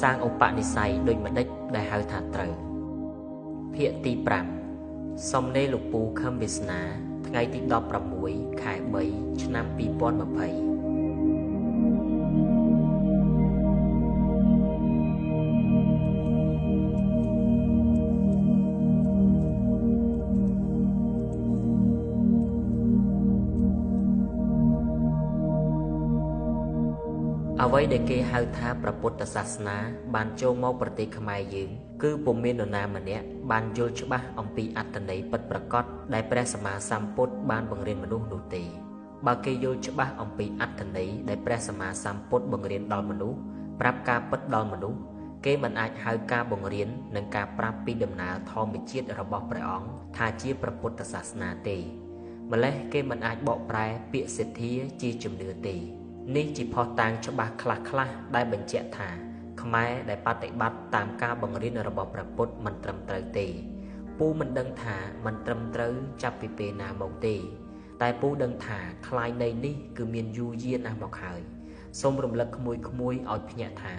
សាងឧបនិស្ស័យដូចម្ដេចដែលហៅថាត្រូវភាគទី5សំណេរលោកពូខឹមវាសនា ថ្ងៃទី16ខែ3ឆ្នាំ2020 អ្វីដែលគេហៅថាព្រះពុទ្ធសាសនាបានចូលមកប្រទេសខ្មែរយើងគឺពុំមាននរណាម្នាក់បានយល់ច្បាស់អំពីអត្តន័យពិតប្រាកដដែលព្រះសម្មាសម្ពុទ្ធបានបង្រៀនមនុស្សនោះទេបើគេយល់ច្បាស់អំពីអត្តន័យដែលព្រះសម្មាសម្ពុទ្ធបង្រៀនដល់មនុស្សប្រាប់ការពិតដល់មនុស្សគេមិនអាចហៅការបង្រៀននិងការប្រាប់ពីដំណើរធម្មជាតិរបស់ព្រះអង្គថាជាព្រះពុទ្ធសាសនាទេម្លេះគេមិនអាចបកប្រែពាក្យសទ្ធាជាជំនឿទេ នេះជាផុសតាងច្បាស់ខ្លះខ្លះដែលបញ្ជាក់ថា ខ្មែរដែលបប្រតិបត្តិតាមការបង្រៀនរបស់ព្រះពុទ្ធមិនត្រឹមត្រូវទេ ពូមិនដឹងថាមិនត្រឹមត្រូវចាប់ពីពេលណាមកទេ តែពូដឹងថាคลายនៃនេះគឺមានយូរយារណាស់មកហើយសូមរំលឹកក្មួយក្មួយឲ្យភ្ញាក់ថា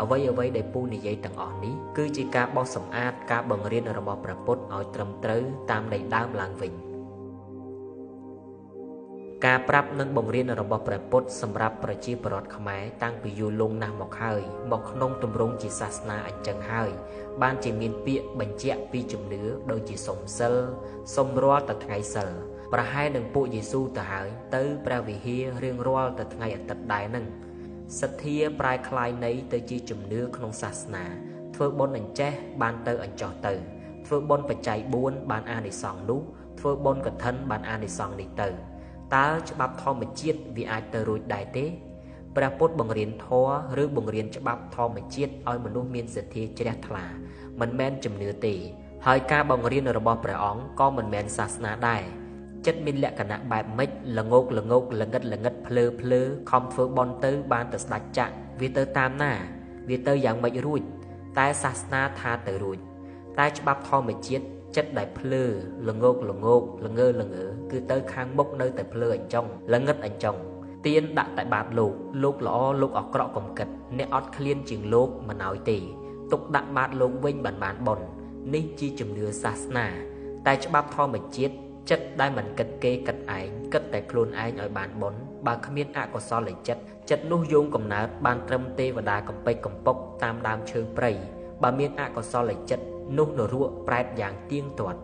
អ្វីអ្វីដែលពូនិយាយទាំងអស់នេះគឺជាការបោសសម្អាតការបង្រៀនរបស់ព្រះពុទ្ធឲ្យត្រឹមត្រូវតាមន័យដើមឡើងវិញ ការប្រាប់និងបង្រៀនរបស់ព្រះពុទ្ធសម្រាប់ប្រជាពលរដ្ឋខ្មែរតាំងពីយូរលង់ណាស់មកហើយមកក្នុងទម្រង់ជាសាសនាអញ្ចឹងហើយបានជាមានពាក្យបញ្ជាក់ពីជំនឿដូចជាសុំសិលសុំរាល់តែថ្ងៃសិលប្រហែលនឹងពួកយេស៊ូទៅហើយទៅព្រះវិហាររៀងរាល់តែថ្ងៃអាទិត្យដែរនឹងសទ្ធាប្រែคลายនៃទៅជាជំនឿក្នុងសាសនា ធ្វើបុណ្យអញ្ចេះបានទៅអញ្ចោះទៅ ធ្វើបុណ្យបច្ច័យ4បានអានិសង្សនោះធ្វើបុណ្យកឋិនបានអានិសង្សនេះទៅ តើច្បាប់ធម្មជាតិវាអាចទៅរួចដែរទេព្រះពុទ្ធបង្រៀនធម៌ឬបង្រៀនច្បាប់ធម្មជាតិឲ្យមនុស្សមានសទ្ធាជ្រះថ្លាមិនមែនជំនឿទេហើយការបង្រៀនរបស់ព្រះអង្គក៏មិនមែនសាសនាដែរចិត្តមានលក្ខណៈបែបម៉េចល្ងោកល្ងោកល្ងិតល្ងិតភ្លើភ្លើខំធ្វើបន់ទៅបានទៅស្ដាច់ចាក់វាទៅតាមណា វាទៅយ៉ាងម៉េចរួច តែសាសនាថាទៅរួច តែច្បាប់ធម្មជាតិ ចិត្តដែលភ្លើល្ងោកល្ងោកល្ងើល្ងើគឺទៅខាងមុខនៅតែភ្លើអញ្ចឹងល្ងឹតអញ្ចឹងទៀនដាក់តែបាតលោកលោកល្អលោកអក្រក់កំកិតអ្នកអត់ឃ្លានជាងលោកមិនឲ្យទេទុកដាក់បាតលោកវិញបានបានប៉ុននេះជាជំនឿសាសនា តែច្បាប់ធម្មជាតិចិត្តដែលមិនគិតគេគិតឯងគិតតែខ្លួនឯងឲ្យបានបុណ្យបើគ្មានអកុសលចិត្តចិត្តនោះយោងកំណើតបានត្រឹមទេវតាកំពេចកំពុកតាមដើមឈើព្រៃបើមានអកុសលចិត្ត នោះនរកប្រែតយ៉ាងទៀងទាត់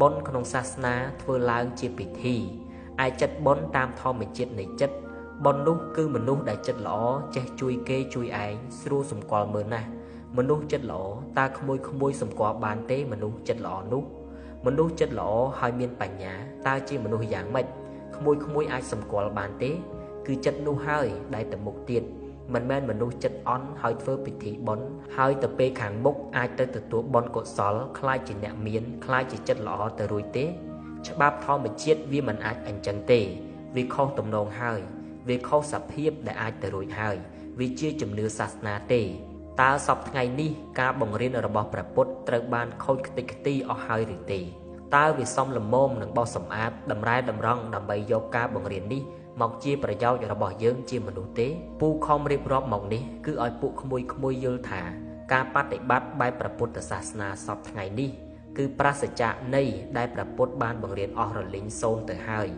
បុណ្យក្នុងសាសនាធ្វើឡើងជាពិធីឯចិត្តបុណ្យតាមធម្មជាតិនៃចិត្តបុណ្យនោះគឺមនុស្សដែលចិត្តល្អចេះជួយគេជួយឯងស្រួលសម្គាល់មើលណាស់មនុស្សចិត្តល្អតើក្មួយក្មួយសម្គាល់បានទេមនុស្សចិត្តល្អនោះមនុស្សចិត្តល្អហើយមានបញ្ញាតើជាមនុស្សយ៉ាងម៉េចក្មួយក្មួយអាចសម្គាល់បានទេ គឺចិត្តនោះហើយដែលទៅមុខទៀត មិនមែនមនុស្សចិត្តអន់ហើយធ្វើពិធីបុណ្យហើយទៅពេលខាងមុខអាចទៅទទួលបុណ្យកុសលខ្លាចជាអ្នកមានខ្លាចជាចិត្តល្អទៅរួចទេ ច្បាប់ធម្មជាតិវាមិនអាចអញ្ចឹងទេ វាខុសទំនងហើយ វាខុសសភាពដែលអាចទៅរួចហើយ វាជាជំនឿសាសនាទេតើសពថ្ងៃនេះការបង្រៀនរបស់ព្រះពុទ្ធត្រូវបានខូចខ្ទេចខ្ទីអស់ហើយឬទេតើវាសមលមមនឹងបោះសម្អាតតម្រែតម្រង់ដើម្បីយកការបង្រៀននេះ មកជាប្រយោជន៍របស់យើងជាមនុស្សទេពូខំរៀបរាប់មកនេះគឺឲ្យពួកក្មួយក្មួយយល់ថា ការបដិបត្តិបែបព្រះពុទ្ធសាសនាសពថ្ងៃនេះ គឺប្រសិជ្ជៈនៃដែលព្រះពុទ្ធបានបង្រៀនអស់រលីងសូន្យទៅហើយ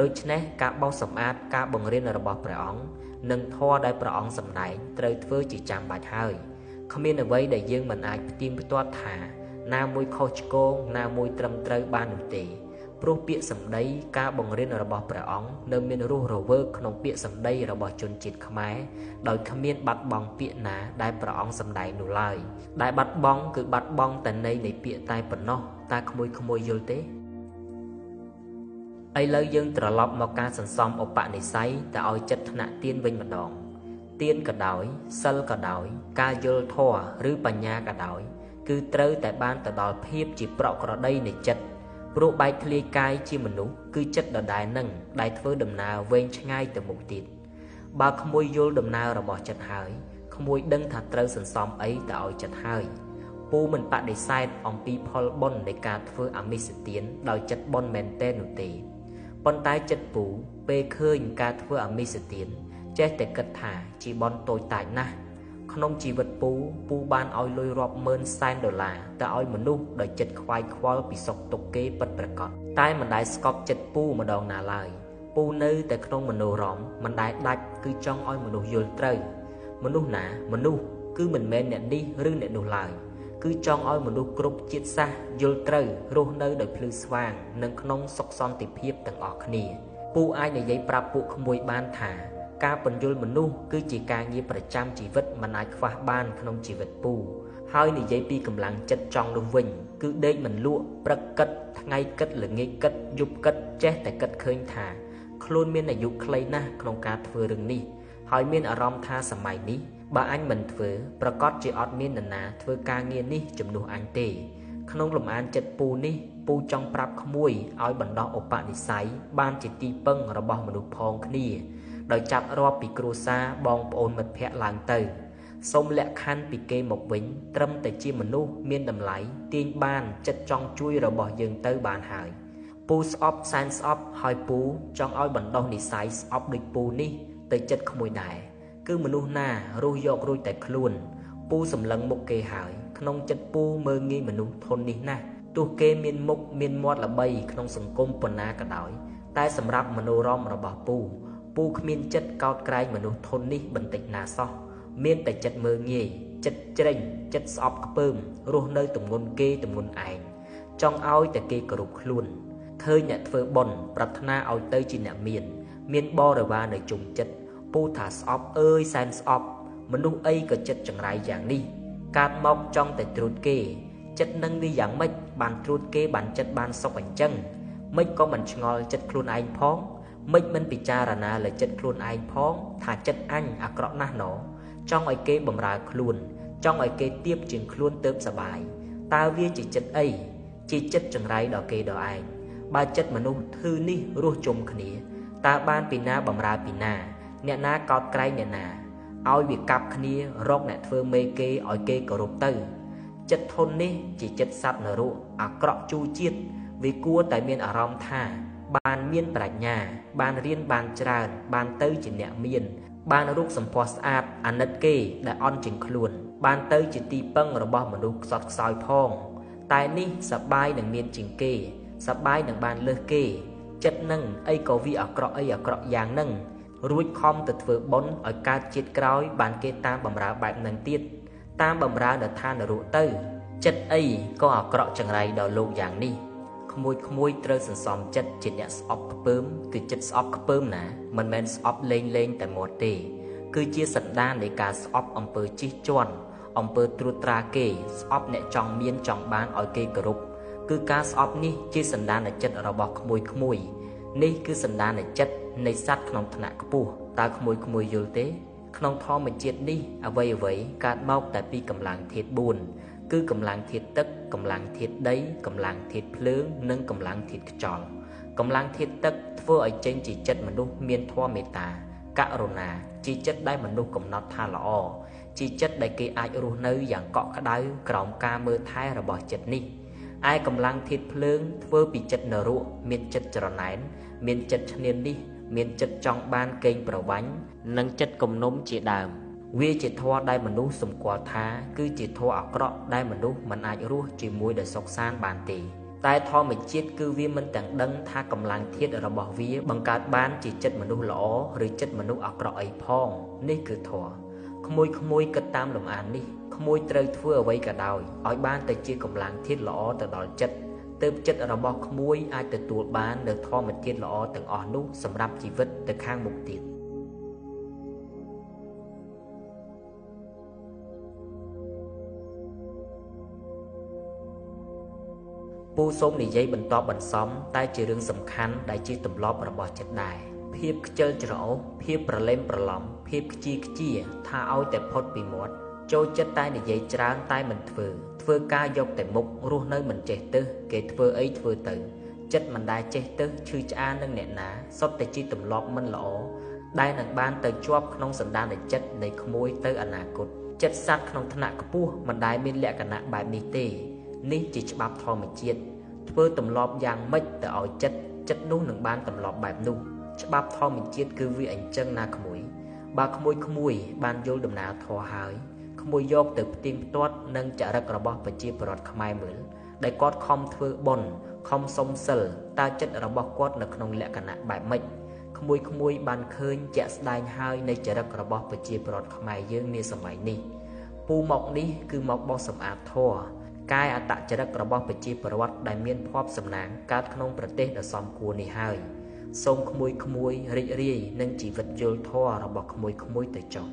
ដូច្នេះការបោសសម្អាតការបង្រៀនរបស់ព្រះអង្គនិងធម៌ដែលព្រះអង្គសម្ដែងត្រូវធ្វើជាចាំបាច់ហើយគ្មានអ្វីដែលយើងមិនអាចផ្ទៀងផ្ទាត់ថា ណាមួយខុសឆ្គងណាមួយត្រឹមត្រូវបាននោះទេ ព្រោះពាក្យសម្ដីការបង្រៀនរបស់ព្រះអង្គនៅមានរស់រវើកក្នុងពាក្យសម្ដីរបស់ជនជាតិខ្មែរដោយគ្មានបាត់បង់ពាក្យណាដែលព្រះអង្គសម្ដែងនោះឡើយដែលបាត់បង់គឺបាត់បង់តែន័យនៃពាក្យតែប៉ុណ្ណោះតើក្មួយក្មួយយល់ទេឥឡូវយើងត្រឡប់មកការសន្សំឧបនិស្ស័យទៅឲ្យចិត្តថ្នាក់ទៀនវិញម្ដងទៀនក៏ដោយសិលក៏ដោយការយល់ធម៌ឬបញ្ញាក៏ដោយគឺត្រូវតែបានទៅដល់ភាពជាប្រក្រតីនៃចិត្ត ព្រោះបែកធ្លាយកាយជាមនុស្សគឺចិត្តដដែលនឹងដែលធ្វើដំណើរវែងឆ្ងាយទៅមុខទៀតបើក្មួយយល់ដំណើររបស់ចិត្តហើយក្មួយដឹងថាត្រូវសន្សំអីទៅឲ្យចិត្តហើយពូមិនបដិសេធអំពីផលបុណ្យនៃការធ្វើអមិសទានដោយចិត្តបុណ្យមែនទែននោះទេប៉ុន្តែចិត្តពូពេលឃើញការធ្វើអមិសទានចេះតែគិតថាជាបុណ្យតូចតាចណាស់ ក្នុងជីវិតពូពូបានឲ្យលុយរាប់ម៉ឺនសែនដុល្លារទៅឲ្យមនុស្សដោយចិត្តខ្វាយខ្វល់ពីសុខទុក្ខគេពិតប្រាកដតែមិនដែលស្កប់ចិត្តពូម្ដងណាឡើយពូនៅតែក្នុងមនោរម្យមិនដែលដាច់គឺចង់ឲ្យមនុស្សយល់ត្រូវមនុស្សណាមនុស្សគឺមិនមែនអ្នកនេះឬអ្នកនោះឡើយគឺចង់ឲ្យមនុស្សគ្រប់ជាតិសាសន៍យល់ត្រូវរស់នៅដោយភ្លឺស្វាង និងក្នុងសុខសន្តិភាពទាំងអស់គ្នាពូអាចនិយាយប្រាប់ពួកក្មួយបានថា ការពន្យល់មនុស្សគឺជាការងារប្រចាំជីវិតមិនអាចខ្វះបានក្នុងជីវិតពូ ហើយនិយាយពីកម្លាំងចិត្តចង់នោះវិញ គឺដេកមិនលក់ព្រឹកគិតថ្ងៃគិតល្ងាចគិតយប់គិតចេះតែគិតឃើញថាខ្លួនមានអាយុខ្លីណាស់ក្នុងការធ្វើរឿងនេះហើយមានអារម្មណ៍ថាសម័យនេះបើអញមិនធ្វើប្រកាសជាអត់មាននរណាធ្វើការងារនេះជំនួសអញទេ ក្នុងលំអានចិត្តពូនេះពូចង់ប្រាប់ក្មួយឲ្យបណ្ដោះឧបនិស្ស័យបានជាទីពឹងរបស់មនុស្សផងគ្នា ដោយចាប់រាប់ពីគ្រួសារបងប្អូនមិត្តភ័ក្តិឡើងទៅសូមលក្ខខណ្ឌពីគេមកវិញ ត្រឹមតែជាមនុស្សមានតម្លៃទាញបានចិត្តចង់ជួយរបស់យើងទៅបានហើយពូស្អប់សែនស្អប់ហើយពូចង់ឲ្យបណ្ដោះនិស័យស្អប់ដូចពូនេះ ទៅចិត្តក្មួយដែរគឺមនុស្សណារស់យករួចតែខ្លួន ពូសម្លឹងមុខគេហើយ ក្នុងចិត្តពូមើងងាយមនុស្សធន់នេះណាស់ទោះគេមានមុខមានមាត់ល្បី ក្នុងសង្គមប៉ុណ្ណាក៏ដោយ តែសម្រាប់មនោរម្យរបស់ពូ ពូគ្មានចិត្តកោតក្រែងមនុស្សធន់នេះបន្តិចណាសោះមានតែចិត្តមើងងាយចិត្តជ្រេញចិត្តស្អប់ខ្ពើមរស់នៅទំងន់គេទំងន់ឯងចង់ឲ្យតែគេគោរពខ្លួនឃើញអ្នកធ្វើបន់ប្រាថ្នាឲ្យទៅជាអ្នកមាន មានបរិវារនៅជុំចិត្តពូថាស្អប់អើយសែនស្អប់ មនុស្សអីក៏ចិត្តចង្រៃយ៉ាងនេះកាត់មកចង់តែត្រួតគេ ចិត្តនឹងវាយ៉ាងម៉េចបានត្រួតគេបានចិត្តបានសុខអញ្ចឹងមិនក៏មិនឆ្ងល់ចិត្តខ្លួនឯងផង មិនមិនពិចារណាលើចិត្តខ្លួនឯងផងថាចិត្តអញអាក្រក់ណាស់ណោចង់ឲ្យគេបំរើខ្លួន ចង់ឲ្យគេទៀបជាងខ្លួនទៅសបាយតើវាជាចិត្តអីជាចិត្តចង្រៃដល់គេដល់ឯងបើចិត្តមនុស្សធឺនេះរស់ជុំគ្នាតើបានពីណាបំរើពីណា អ្នកណាកោតក្រែងអ្នកណាឲ្យវាកាប់គ្នារកអ្នកធ្វើមេគេឲ្យគេគោរពទៅ ចិត្តធន់នេះជាចិត្តសត្វនរកអាក្រក់ជូរជាតិវាគួរតែមានអារម្មណ៍ថា បានមានប្រាជ្ញា បានរៀនបានច្រើន បានទៅជាអ្នកមាន បានរូបសម្ផស្សស្អាតអាណិតគេដែលអន់ជាងខ្លួន បានទៅជាទីពឹងរបស់មនុស្សខ្សត់ខ្សោយផង តែនេះសបាយនឹងមានជាងគេសបាយនឹងបានលើសគេ ចិត្តនឹងអីក៏វាអាក្រក់អីអាក្រក់យ៉ាងនឹងរួចខំទៅធ្វើបុណ្យឲ្យកើតជាតិក្រោយ បានគេតាមបំរើបែបនឹងទៀតតាមបំរើនៅឋាននរកទៅ ចិត្តអីក៏អាក្រក់ចង្រៃដល់លោកយ៉ាងនេះ ក្មួយក្មួយត្រូវសន្សំចិត្តជាអ្នកស្អប់ខ្ពើមគឺចិត្តស្អប់ខ្ពើមណាមិនមែនស្អប់លេងលេងតែមាត់ទេ គឺជាសន្តាននៃការស្អប់អំពើជិះជាន់អំពើត្រួតត្រាគេ ស្អប់អ្នកចង់មានចង់បានឲ្យគេគោរពគឺការស្អប់នេះជាសន្តានចិត្តរបស់ក្មួយក្មួយនេះគឺសន្តានចិត្តនៃសត្វក្នុងថ្នាក់ខ្ពស់តើក្មួយក្មួយយល់ទេ ក្នុងធម្មជាតិនេះអ្វីអ្វីកើតមកតែពីកម្លាំងធាតុ4 គឺកម្លាំងធាតុទឹកកម្លាំងធាតុដីកម្លាំងធាតុភ្លើង និងកម្លាំងធាតុខ្យល់កម្លាំងធាតុទឹកធ្វើឲ្យចេញជាចិត្តមនុស្សមានធម៌មេត្តាករុណាជាចិត្តដែលមនុស្សកំណត់ថាល្អជាចិត្តដែលគេអាចរស់នៅយ៉ាងកក់ក្ដៅក្រោមការមើលថែរបស់ចិត្តនេះឯកម្លាំងធាតុភ្លើងធ្វើពីចិត្តនរកមានចិត្តច្រណែនមានចិត្តឈ្នាននេះ មានចិត្តចង់បានកេងប្រវ័ញ្ចនិងចិត្តគំនុំជាដើម វាជាធម៌ដែលមនុស្សសម្គាល់ថា គឺជាធម៌អាក្រក់ដែលមនុស្សមិនអាចរស់ជាមួយដោយសុខសាន្តបានទេតែធម្មជាតិគឺវាមិនទាំងដឹងថាកម្លាំងធាតុរបស់វា បង្កើតបានជាចិត្តមនុស្សល្អឬចិត្តមនុស្សអាក្រក់អីផងនេះគឺធម៌ក្មួយក្មួយគិតតាមលំអាននេះក្មួយត្រូវធ្វើអ្វីក៏ដោយឲ្យបានទៅជាកម្លាំងធាតុល្អទៅដល់ចិត្តទើបចិត្តរបស់ក្មួយអាចទទួលបាននូវធម្មជាតិល្អទាំងអស់នោះសម្រាប់ជីវិតទៅខាងមុខទៀត ពូសូមនិយាយបន្តបន្សំតែជារឿងសំខាន់ដែលជាទម្លាប់របស់ចិត្តដែរភាពខ្ជិលច្រអូសភាពប្រឡេមប្រឡំភាពខ្ជាខ្ជាថាឲ្យតែផុតពីមាត់ចូលចិត្តតែនិយាយច្រើនតែមិនធ្វើធ្វើការយកតែមុខរស់នៅមិនចេះទៅគេធ្វើអីធ្វើទៅចិត្តមិនដែលចេះទៅឈឺឆ្អាលនឹងអ្នកណាសុទ្ធតែជាទម្លាប់មិនល្អដែលនឹងបានទៅជាប់ក្នុងសន្តានចិត្តនៃក្មួយទៅអនាគតចិត្តសត្វក្នុងថ្នាក់ខ្ពស់មិនដែលមានលក្ខណៈបែបនេះទេ នេះជាច្បាប់ធម្មជាតិធ្វើទម្លាប់យ៉ាងម៉េចទៅឲ្យចិត្តចិត្តនោះនឹងបានទម្លាប់បែបនោះច្បាប់ធម្មជាតិគឺវាអញ្ចឹងណាក្មួយបើក្មួយក្មួយបានយល់ដំណើរធម៌ហើយក្មួយយកទៅផ្ទៀងផ្ទាត់នឹងចរិតរបស់ប្រជាពលរដ្ឋខ្មែរមើលដែលគាត់ខំធ្វើបុណ្យខំសុំសិលតើចិត្តរបស់គាត់នៅក្នុងលក្ខណៈបែបម៉េចក្មួយក្មួយបានឃើញជាក់ស្ដែងហើយនៃចរិតរបស់ប្រជាពលរដ្ឋខ្មែរយើងនាសម័យនេះពូមកនេះគឺមកបោះសម្អាតធัว កាយអតចរិតរបស់ប្រជាពលរដ្ឋដែលមានភ័ព្វសំណាងកើតក្នុងប្រទេសដ៏សមគួរនេះហើយសូមក្មួយក្មួយរីករាយនឹងជីវិតយល់ធម៌របស់ក្មួយក្មួយទៅចុះ